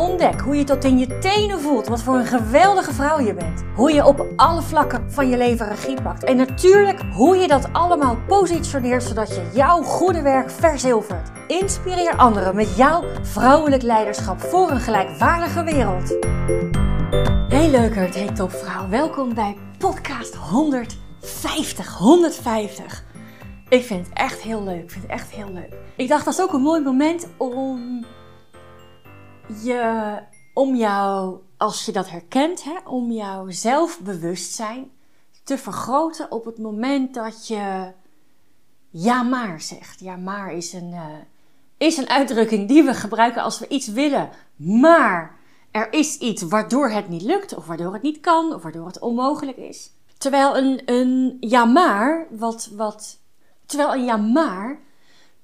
Ontdek hoe je tot in je tenen voelt wat voor een geweldige vrouw je bent. Hoe je op alle vlakken van je leven regie pakt. En natuurlijk hoe je dat allemaal positioneert zodat je jouw goede werk verzilvert. Inspireer anderen met jouw vrouwelijk leiderschap voor een gelijkwaardige wereld. Hey leukert, hey topvrouw. Welkom bij podcast 150. 150. Ik vind het echt heel leuk. Ik vind het echt heel leuk. Ik dacht dat is ook een mooi moment om je, om jou, als je dat herkent, hè, om jouw zelfbewustzijn te vergroten op het moment dat je ja maar zegt. Ja maar is een, uh, is een uitdrukking die we gebruiken als we iets willen, maar er is iets waardoor het niet lukt, of waardoor het niet kan, of waardoor het onmogelijk is. Terwijl een, een ja maar, wat, wat, terwijl een ja maar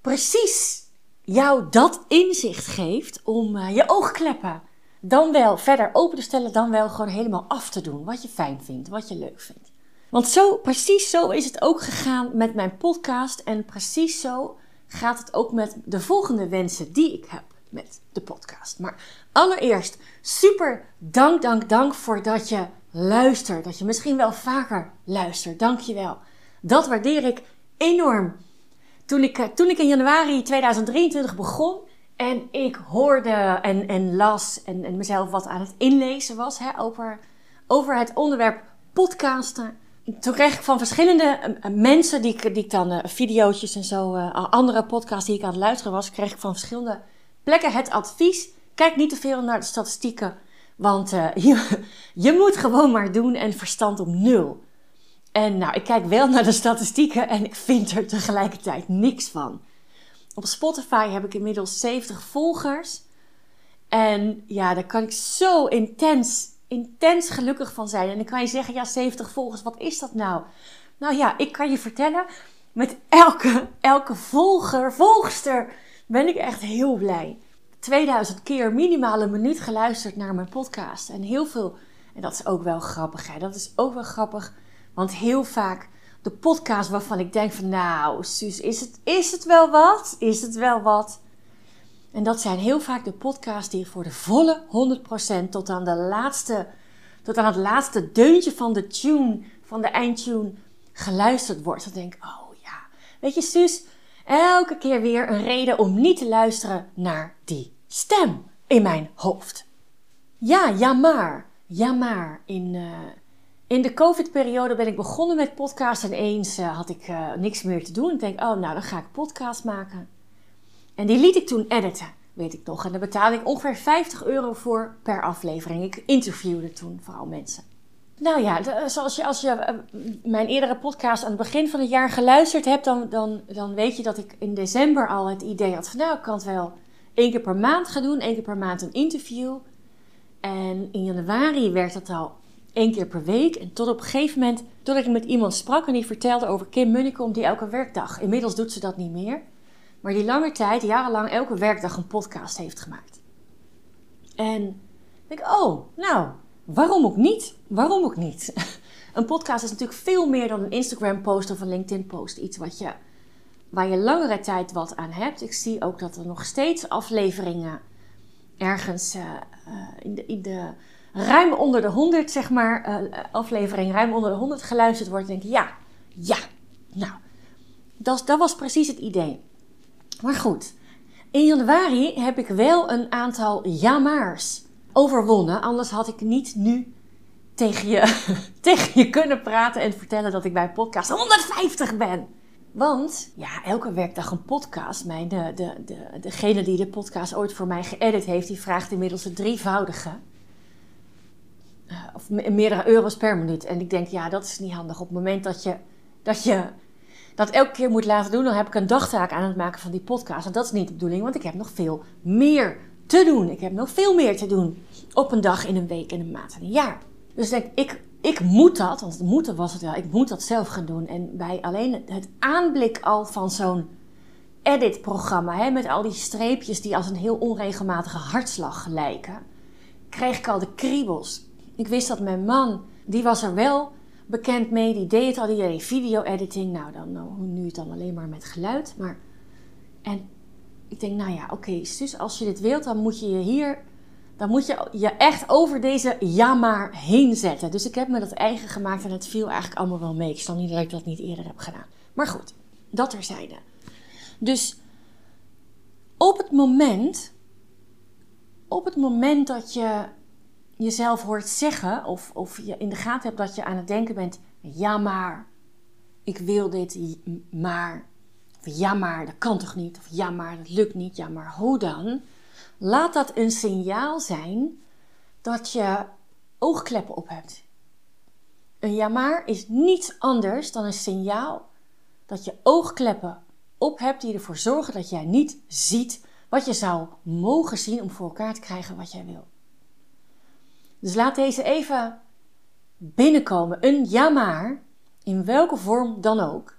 precies jou dat inzicht geeft om uh, je oogkleppen dan wel verder open te stellen, dan wel gewoon helemaal af te doen. Wat je fijn vindt, wat je leuk vindt. Want zo, precies zo is het ook gegaan met mijn podcast. En precies zo gaat het ook met de volgende wensen die ik heb met de podcast. Maar allereerst, super dank, dank, dank voor dat je luistert. Dat je misschien wel vaker luistert. Dank je wel. Dat waardeer ik enorm. Toen ik, eh, toen ik in januari 2023 begon en ik hoorde en, en las en, en mezelf wat aan het inlezen was hè, over, over het onderwerp podcasten. Toen kreeg ik van verschillende eh, mensen die ik, die dan uh, video's en zo, andere podcasts die ik aan het luisteren was, kreeg ik van verschillende plekken het advies. Kijk niet te veel naar de statistieken, want je, je moet gewoon maar doen en verstand op nul. En nou, ik kijk wel naar de statistieken en ik vind er tegelijkertijd niks van. Op Spotify heb ik inmiddels 70 volgers. En ja, daar kan ik zo intens, intens gelukkig van zijn. En dan kan je zeggen, ja, 70 volgers, wat is dat nou? Nou ja, ik kan je vertellen, met elke, elke volger, volgster, ben ik echt heel blij. 2000 keer minimaal een minuut geluisterd naar mijn podcast. En heel veel, en dat is ook wel grappig, hè? dat is ook wel grappig want heel vaak de podcast waarvan ik denk van nou, Suus, is het, is het wel wat? Is het wel wat? En dat zijn heel vaak de podcasts die voor de volle 100% tot aan, de laatste, tot aan het laatste deuntje van de tune, van de eindtune, geluisterd wordt. Dan denk ik, oh ja. Weet je, Suus, elke keer weer een reden om niet te luisteren naar die stem in mijn hoofd. Ja, ja maar. Ja maar. In... Uh, in de COVID-periode ben ik begonnen met podcast en eens uh, had ik uh, niks meer te doen. Ik denk, oh nou, dan ga ik podcast maken. En die liet ik toen editen, weet ik nog. En daar betaalde ik ongeveer 50 euro voor per aflevering. Ik interviewde toen vooral mensen. Nou ja, de, zoals je, als je mijn eerdere podcast aan het begin van het jaar geluisterd hebt, dan, dan, dan weet je dat ik in december al het idee had van, nou, ik kan het wel één keer per maand gaan doen, één keer per maand een interview. En in januari werd het al één keer per week. En tot op een gegeven moment, tot ik met iemand sprak en die vertelde over Kim Munnekom die elke werkdag, inmiddels doet ze dat niet meer, maar die lange tijd, jarenlang elke werkdag een podcast heeft gemaakt. En ik denk, oh, nou, waarom ook niet? Waarom ook niet? Een podcast is natuurlijk veel meer dan een Instagram post of een LinkedIn post. Iets wat je, waar je langere tijd wat aan hebt. Ik zie ook dat er nog steeds afleveringen ergens uh, uh, in, de, in de ruim onder de 100, zeg maar, uh, aflevering ruim onder de 100 geluisterd wordt, denk ik, ja, ja, nou, dat, dat was precies het idee. Maar goed, in januari heb ik wel een aantal jamaars overwonnen, anders had ik niet nu tegen je, tegen je kunnen praten en vertellen dat ik bij podcast 150 ben. Want ja, elke werkdag een podcast. Mijn, de, de, de, degene die de podcast ooit voor mij geëdit heeft, die vraagt inmiddels het drievoudige. Of meerdere euro's per minuut. En ik denk, ja, dat is niet handig. Op het moment dat je dat, je dat elke keer moet laten doen, dan heb ik een dagtaak aan het maken van die podcast. En dat is niet de bedoeling, want ik heb nog veel meer te doen. Ik heb nog veel meer te doen op een dag, in een week, in een maand en een jaar. Dus denk ik, ik moet dat, want het moeten was het wel, ik moet dat zelf gaan doen. En bij alleen het aanblik al van zo'n edit-programma, hè, met al die streepjes die als een heel onregelmatige hartslag lijken, kreeg ik al de kriebels. Ik wist dat mijn man, die was er wel bekend mee, die deed het al, die deed video-editing. Nou, dan, nou, nu het dan alleen maar met geluid. Maar, en ik denk, nou ja, oké, dus als je dit wilt, dan moet je je hier, dan moet je je echt over deze ja maar heen zetten. Dus ik heb me dat eigen gemaakt en het viel eigenlijk allemaal wel mee. Ik snap niet dat ik dat niet eerder heb gedaan. Maar goed, dat terzijde. Dus op het moment, op het moment dat je jezelf hoort zeggen, of, of je in de gaten hebt dat je aan het denken bent: ja, maar ik wil dit, maar. Ja, maar dat kan toch niet? Of ja, maar dat lukt niet. Ja, maar hoe dan? Laat dat een signaal zijn dat je oogkleppen op hebt. Een ja, maar is niets anders dan een signaal dat je oogkleppen op hebt die ervoor zorgen dat jij niet ziet wat je zou mogen zien om voor elkaar te krijgen wat jij wil. Dus laat deze even binnenkomen. Een ja maar, in welke vorm dan ook,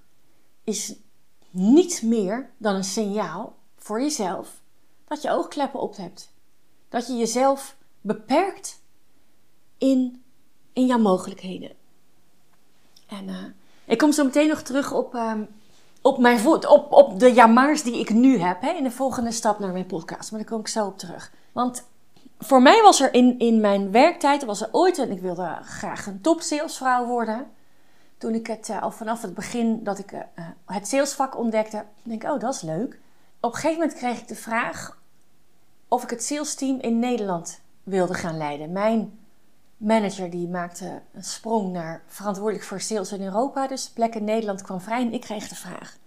is niets meer dan een signaal voor jezelf dat je oogkleppen op hebt. Dat je jezelf beperkt in, in jouw mogelijkheden. En uh, ik kom zo meteen nog terug op, uh, op, mijn voet, op, op de jamaars die ik nu heb. Hè, in de volgende stap naar mijn podcast. Maar daar kom ik zo op terug. Want voor mij was er in, in mijn werktijd, was er ooit, en ik wilde graag een top salesvrouw worden. Toen ik het uh, al vanaf het begin dat ik uh, het salesvak ontdekte, denk ik, oh dat is leuk. Op een gegeven moment kreeg ik de vraag of ik het salesteam in Nederland wilde gaan leiden. Mijn manager die maakte een sprong naar verantwoordelijk voor sales in Europa, dus plek in Nederland kwam vrij en ik kreeg de vraag.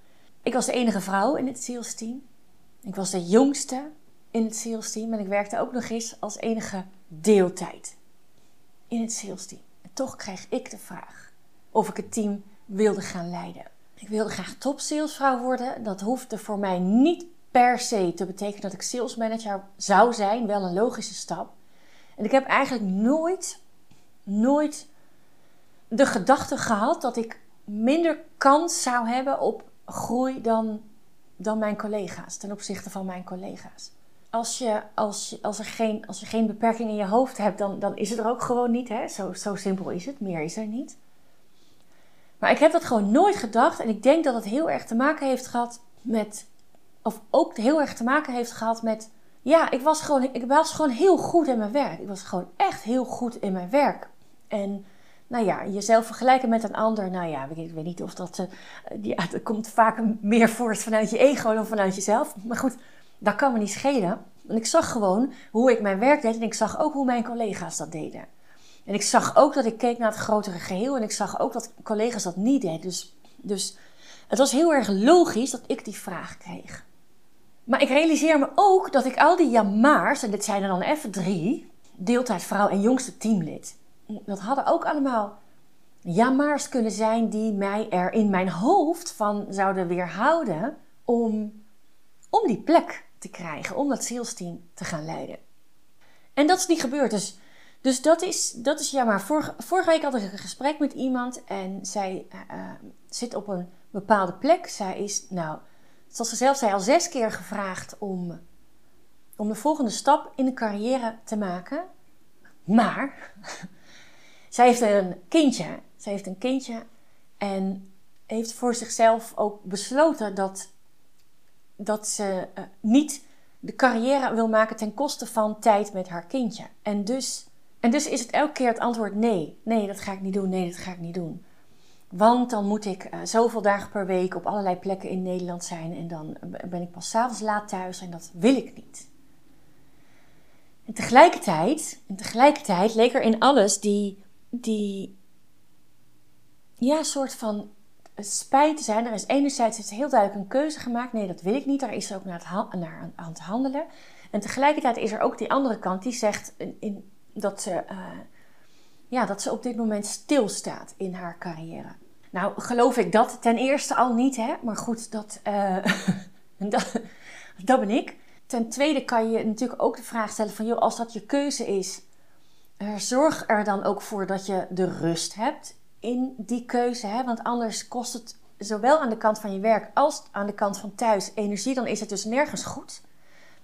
Ik was de enige vrouw in het salesteam. Ik was de jongste in het sales team en ik werkte ook nog eens als enige deeltijd in het sales team. En toch kreeg ik de vraag of ik het team wilde gaan leiden. Ik wilde graag top salesvrouw worden. Dat hoefde voor mij niet per se te betekenen dat ik sales manager zou zijn, wel een logische stap. En ik heb eigenlijk nooit, nooit de gedachte gehad dat ik minder kans zou hebben op groei dan, dan mijn collega's, ten opzichte van mijn collega's als je, als, als, er geen, als je geen beperking in je hoofd hebt, dan, dan is het er ook gewoon niet. Hè? Zo, zo simpel is het. Meer is er niet. Maar ik heb dat gewoon nooit gedacht. En ik denk dat het heel erg te maken heeft gehad met. Of ook heel erg te maken heeft gehad met. Ja, ik was gewoon, ik was gewoon heel goed in mijn werk. Ik was gewoon echt heel goed in mijn werk. En nou ja, jezelf vergelijken met een ander. Nou ja, ik, weet niet of dat. Uh, ja, dat komt vaak meer voort vanuit je ego dan vanuit jezelf. Maar goed, dat kan me niet schelen. Want ik zag gewoon hoe ik mijn werk deed en ik zag ook hoe mijn collega's dat deden. En ik zag ook dat ik keek naar het grotere geheel en ik zag ook dat collega's dat niet deden. Dus, dus het was heel erg logisch dat ik die vraag kreeg. Maar ik realiseer me ook dat ik al die jamaars, en dit zijn er dan even drie, deeltijdvrouw en jongste teamlid, dat hadden ook allemaal jamaars kunnen zijn die mij er in mijn hoofd van zouden weerhouden om, om die plek te krijgen om dat salesteam te gaan leiden. En dat is niet gebeurd. Dus, dus dat, is, dat is jammer. Vorige, vorige week had ik een gesprek met iemand en zij uh, zit op een bepaalde plek. Zij is, nou, zoals ze zelf zei, al zes keer gevraagd om, om de volgende stap in de carrière te maken. Maar zij heeft een kindje. Zij heeft een kindje en heeft voor zichzelf ook besloten dat dat ze uh, niet de carrière wil maken ten koste van tijd met haar kindje. En dus, en dus is het elke keer het antwoord nee. Nee, dat ga ik niet doen. Nee, dat ga ik niet doen. Want dan moet ik uh, zoveel dagen per week op allerlei plekken in Nederland zijn. En dan ben ik pas s'avonds laat thuis. En dat wil ik niet. En tegelijkertijd, en tegelijkertijd leek er in alles die, die ja, soort van spijt zijn. Er is enerzijds heeft heel duidelijk een keuze gemaakt. Nee, dat wil ik niet. Daar is ze ook naar, het aan het handelen. En tegelijkertijd is er ook die andere kant die zegt in, dat, ze, uh, ja, dat ze op dit moment stilstaat in haar carrière. Nou, geloof ik dat ten eerste al niet, hè? maar goed, dat, uh, dat, dat ben ik. Ten tweede kan je natuurlijk ook de vraag stellen van, joh, als dat je keuze is, zorg er dan ook voor dat je de rust hebt in die keuze. Hè? Want anders kost het zowel aan de kant van je werk als aan de kant van thuis energie. Dan is het dus nergens goed.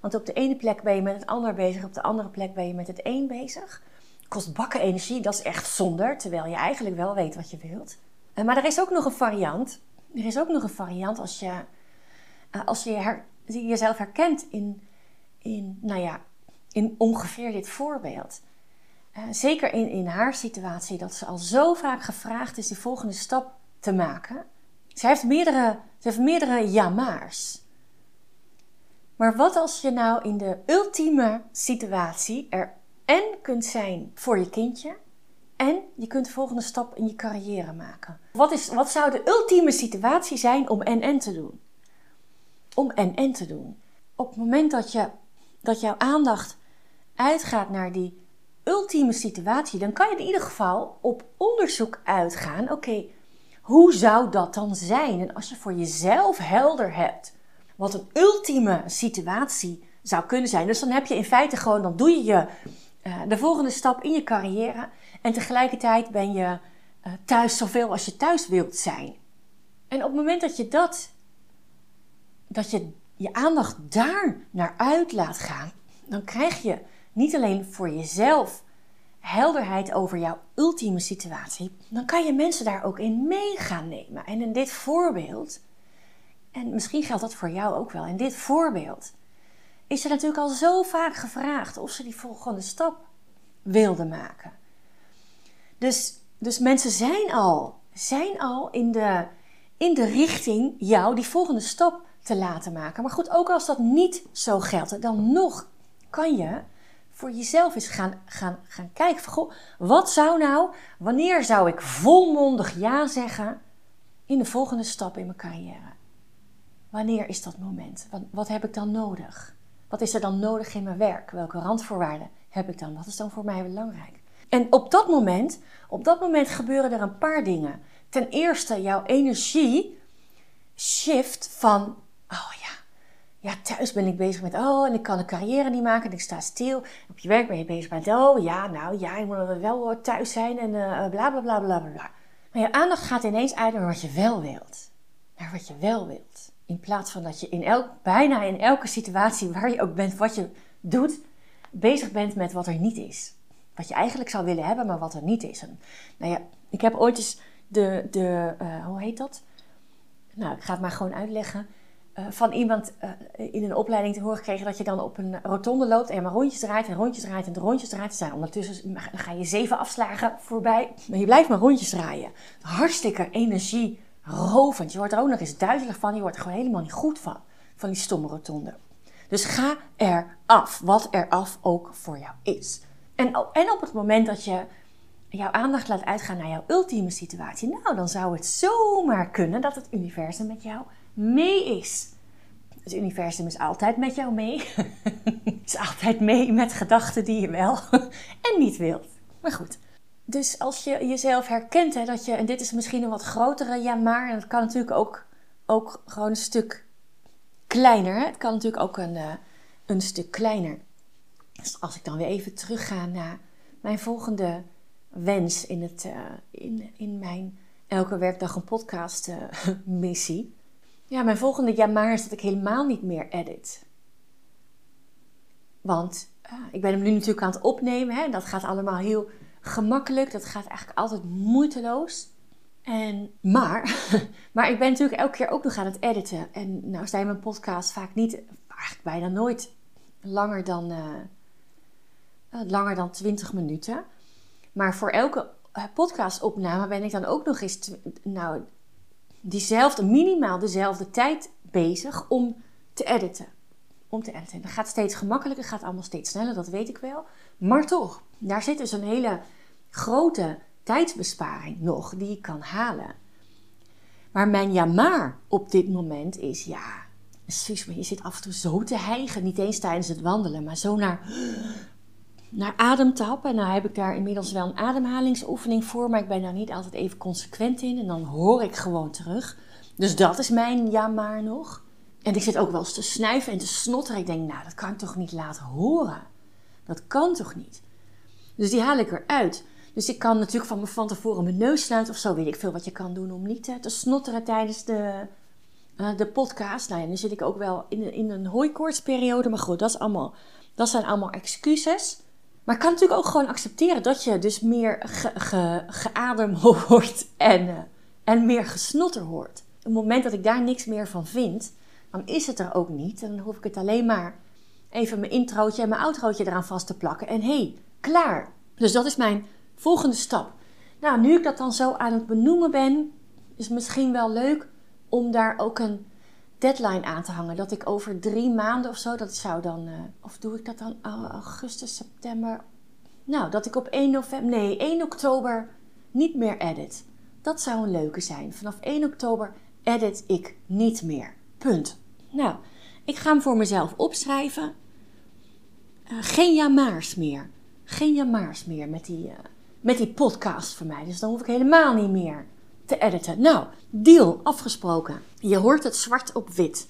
Want op de ene plek ben je met het ander bezig, op de andere plek ben je met het een bezig. Kost bakken energie, dat is echt zonder, terwijl je eigenlijk wel weet wat je wilt. Eh, maar er is ook nog een variant. Er is ook nog een variant als je, eh, als je jezelf herkent in, in, nou ja, in ongeveer dit voorbeeld. Uh, zeker in, in haar situatie, dat ze al zo vaak gevraagd is die volgende stap te maken. Ze heeft meerdere, ze heeft meerdere ja-maars. Maar wat als je nou in de ultieme situatie er en kunt zijn voor je kindje en je kunt de volgende stap in je carrière maken? Wat, is, wat zou de ultieme situatie zijn om en en te doen? Om en en te doen. Op het moment dat, je, dat jouw aandacht uitgaat naar die ultieme situatie, dan kan je in ieder geval op onderzoek uitgaan. Oké, hoe zou dat dan zijn? En als je voor jezelf helder hebt wat een ultieme situatie zou kunnen zijn. Dus dan heb je in feite gewoon, dan doe je, je uh, de volgende stap in je carrière. En tegelijkertijd ben je uh, thuis zoveel als je thuis wilt zijn. En op het moment dat je dat, dat je je aandacht daar naar uit laat gaan, dan krijg je niet alleen voor jezelf helderheid over jouw ultieme situatie, dan kan je mensen daar ook in mee gaan nemen. En in dit voorbeeld en misschien geldt dat voor jou ook wel. In dit voorbeeld is er natuurlijk al zo vaak gevraagd of ze die volgende stap wilden maken. Dus, dus mensen zijn al, zijn al in, de, in de richting jou die volgende stap te laten maken. Maar goed, ook als dat niet zo geldt, dan nog kan je voor jezelf eens gaan, gaan, gaan kijken. Van, goh, wat zou nou, wanneer zou ik volmondig ja zeggen in de volgende stap in mijn carrière? Wanneer is dat moment? Wat, wat heb ik dan nodig? Wat is er dan nodig in mijn werk? Welke randvoorwaarden heb ik dan? Wat is dan voor mij belangrijk? En op dat moment, op dat moment gebeuren er een paar dingen. Ten eerste, jouw energie shift van, ja, thuis ben ik bezig met, oh, en ik kan een carrière niet maken en ik sta stil. Op je werk ben je bezig met, oh ja, nou ja, ik moet wel thuis zijn en uh, bla bla bla bla bla. Maar je aandacht gaat ineens uit naar wat je wel wilt. Naar wat je wel wilt. In plaats van dat je in elk, bijna in elke situatie waar je ook bent, wat je doet, bezig bent met wat er niet is. Wat je eigenlijk zou willen hebben, maar wat er niet is. En, nou ja, ik heb ooit eens de, de hoe heet dat? Nou, ik ga het maar gewoon uitleggen. Uh, van iemand uh, in een opleiding te horen gekregen dat je dan op een rotonde loopt en maar rondjes draait en rondjes draait en rondjes draait. Zijn ondertussen ga je zeven afslagen voorbij, maar je blijft maar rondjes draaien. Hartstikke energie rovend. Je wordt er ook nog eens duizelig van. Je wordt er gewoon helemaal niet goed van. Van die stomme rotonde. Dus ga er af. Wat er af ook voor jou is. En, en op het moment dat je jouw aandacht laat uitgaan naar jouw ultieme situatie. Nou, dan zou het zomaar kunnen dat het universum met jou mee is. Het universum is altijd met jou mee. is altijd mee met gedachten die je wel en niet wilt. Maar goed, dus als je jezelf herkent, hè, dat je, en dit is misschien een wat grotere ja maar, en het kan natuurlijk ook, ook gewoon een stuk kleiner. Het kan natuurlijk ook een, uh, een stuk kleiner. Dus als ik dan weer even terugga naar mijn volgende wens in, het, uh, in, in mijn Elke Werkdag een Podcast uh, missie. Ja, mijn volgende ja is dat ik helemaal niet meer edit. Want ik ben hem nu natuurlijk aan het opnemen. Hè? Dat gaat allemaal heel gemakkelijk. Dat gaat eigenlijk altijd moeiteloos. En, maar, maar ik ben natuurlijk elke keer ook nog aan het editen. En nou je mijn podcast vaak niet, eigenlijk bijna nooit langer dan, uh, langer dan 20 minuten. Maar voor elke eh, podcastopname ben ik dan ook nog eens, nou, diezelfde, minimaal dezelfde tijd bezig om te editen. Om te editen. Dat gaat steeds gemakkelijker, gaat allemaal steeds sneller, dat weet ik wel. Maar toch, daar zit dus een hele grote tijdsbesparing nog die ik kan halen. Maar mijn ja maar op dit moment is ja, Suus, maar je zit af en toe zo te hijgen, niet eens tijdens het wandelen, maar zo naar, naar adem te happen. En nou heb ik daar inmiddels wel een ademhalingsoefening voor, maar ik ben daar niet altijd even consequent in en dan hoor ik gewoon terug. Dus dat is mijn ja maar nog. En ik zit ook wel eens te snuiven en te snotteren. Ik denk, nou, dat kan ik toch niet laten horen? Dat kan toch niet? Dus die haal ik eruit. Dus ik kan natuurlijk van, van tevoren mijn neus sluiten of zo. Weet ik veel wat je kan doen om niet te snotteren tijdens de, uh, de podcast. Nou ja, nu zit ik ook wel in, in een hooikoortsperiode. Maar goed, dat, is allemaal, dat zijn allemaal excuses. Maar ik kan natuurlijk ook gewoon accepteren dat je dus meer ge, ge, geadem hoort en, uh, en meer gesnotter hoort. Op het moment dat ik daar niks meer van vind, dan is het er ook niet. En dan hoef ik het alleen maar even mijn introotje en mijn outrootje eraan vast te plakken. En hey, klaar. Dus dat is mijn volgende stap. Nou, nu ik dat dan zo aan het benoemen ben, is het misschien wel leuk om daar ook een deadline aan te hangen. Dat ik over drie maanden of zo, dat zou dan, uh, of doe ik dat dan augustus, september? Nou, dat ik op 1 november, nee, 1 oktober niet meer edit. Dat zou een leuke zijn. Vanaf 1 oktober edit ik niet meer. Punt. Nou, ik ga hem voor mezelf opschrijven. Uh, geen jamaars meer. Geen jamaars meer met die, uh, met die podcast voor mij. Dus dan hoef ik helemaal niet meer te editen. Nou, deal, afgesproken. Je hoort het zwart op wit.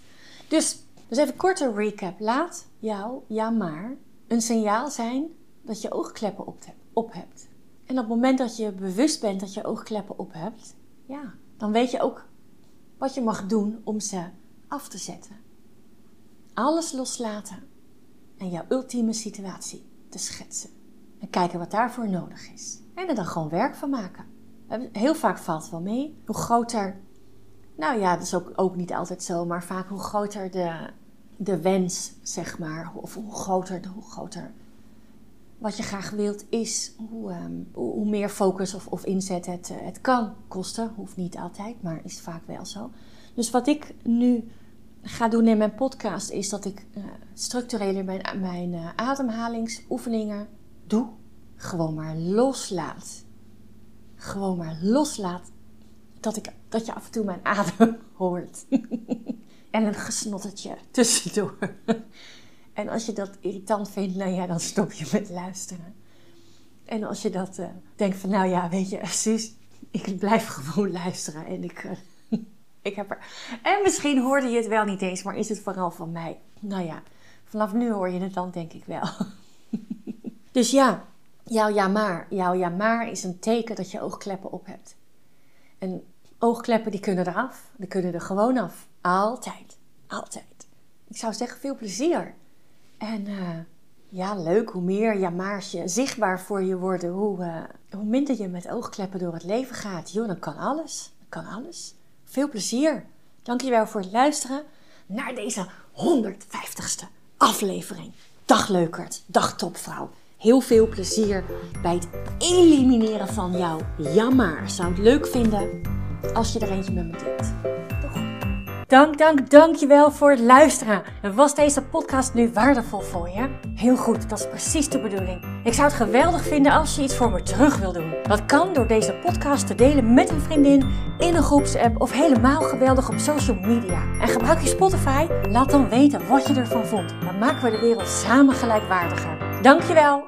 Dus, dus even korte recap. Laat jou, ja maar, een signaal zijn dat je oogkleppen op, hebt. En op het moment dat je bewust bent dat je oogkleppen op hebt, ja, dan weet je ook wat je mag doen om ze af te zetten. Alles loslaten en jouw ultieme situatie te schetsen. En kijken wat daarvoor nodig is. En er dan gewoon werk van maken. Heel vaak valt wel mee. Hoe groter, nou ja, dat is ook, ook niet altijd zo, maar vaak hoe groter de, de wens, zeg maar, of hoe groter, hoe groter wat je graag wilt is, hoe, um, hoe meer focus of, of inzet het, uh, het kan kosten. Hoeft niet altijd, maar is vaak wel zo. Dus wat ik nu ga doen in mijn podcast is dat ik uh, mijn, mijn uh, ademhalingsoefeningen doe. Gewoon maar loslaat. Gewoon maar loslaat dat, ik, dat je af en toe mijn adem hoort. en een gesnottertje tussendoor. en als je dat irritant vindt, nou ja, dan stop je met luisteren. En als je dat uh, denkt van, nou ja, weet je, Suus, ik blijf gewoon luisteren en ik... Ik heb er... En misschien hoorde je het wel niet eens, maar is het vooral van mij? Nou ja, vanaf nu hoor je het dan denk ik wel. dus ja, jouw ja maar. Jouw ja maar is een teken dat je oogkleppen op hebt. En oogkleppen die kunnen eraf. Die kunnen er gewoon af. Altijd. Altijd. Ik zou zeggen, veel plezier. En uh, ja, leuk. Hoe meer ja maar's je zichtbaar voor je worden, hoe, uh, hoe minder je met oogkleppen door het leven gaat. Joh, dan kan alles. Dan kan alles. Veel plezier. Dankjewel voor het luisteren naar deze 150ste aflevering. Dag leukert, dag topvrouw. Heel veel plezier bij het elimineren van jouw jammer. Zou het leuk vinden als je er eentje met me deelt. Dank, dank, dankjewel voor het luisteren. Was deze podcast nu waardevol voor je? Heel goed, dat is precies de bedoeling. Ik zou het geweldig vinden als je iets voor me terug wil doen. Dat kan door deze podcast te delen met een vriendin, in een groepsapp of helemaal geweldig op social media. En gebruik je Spotify? Laat dan weten wat je ervan vond. Dan maken we de wereld samen gelijkwaardiger. Dankjewel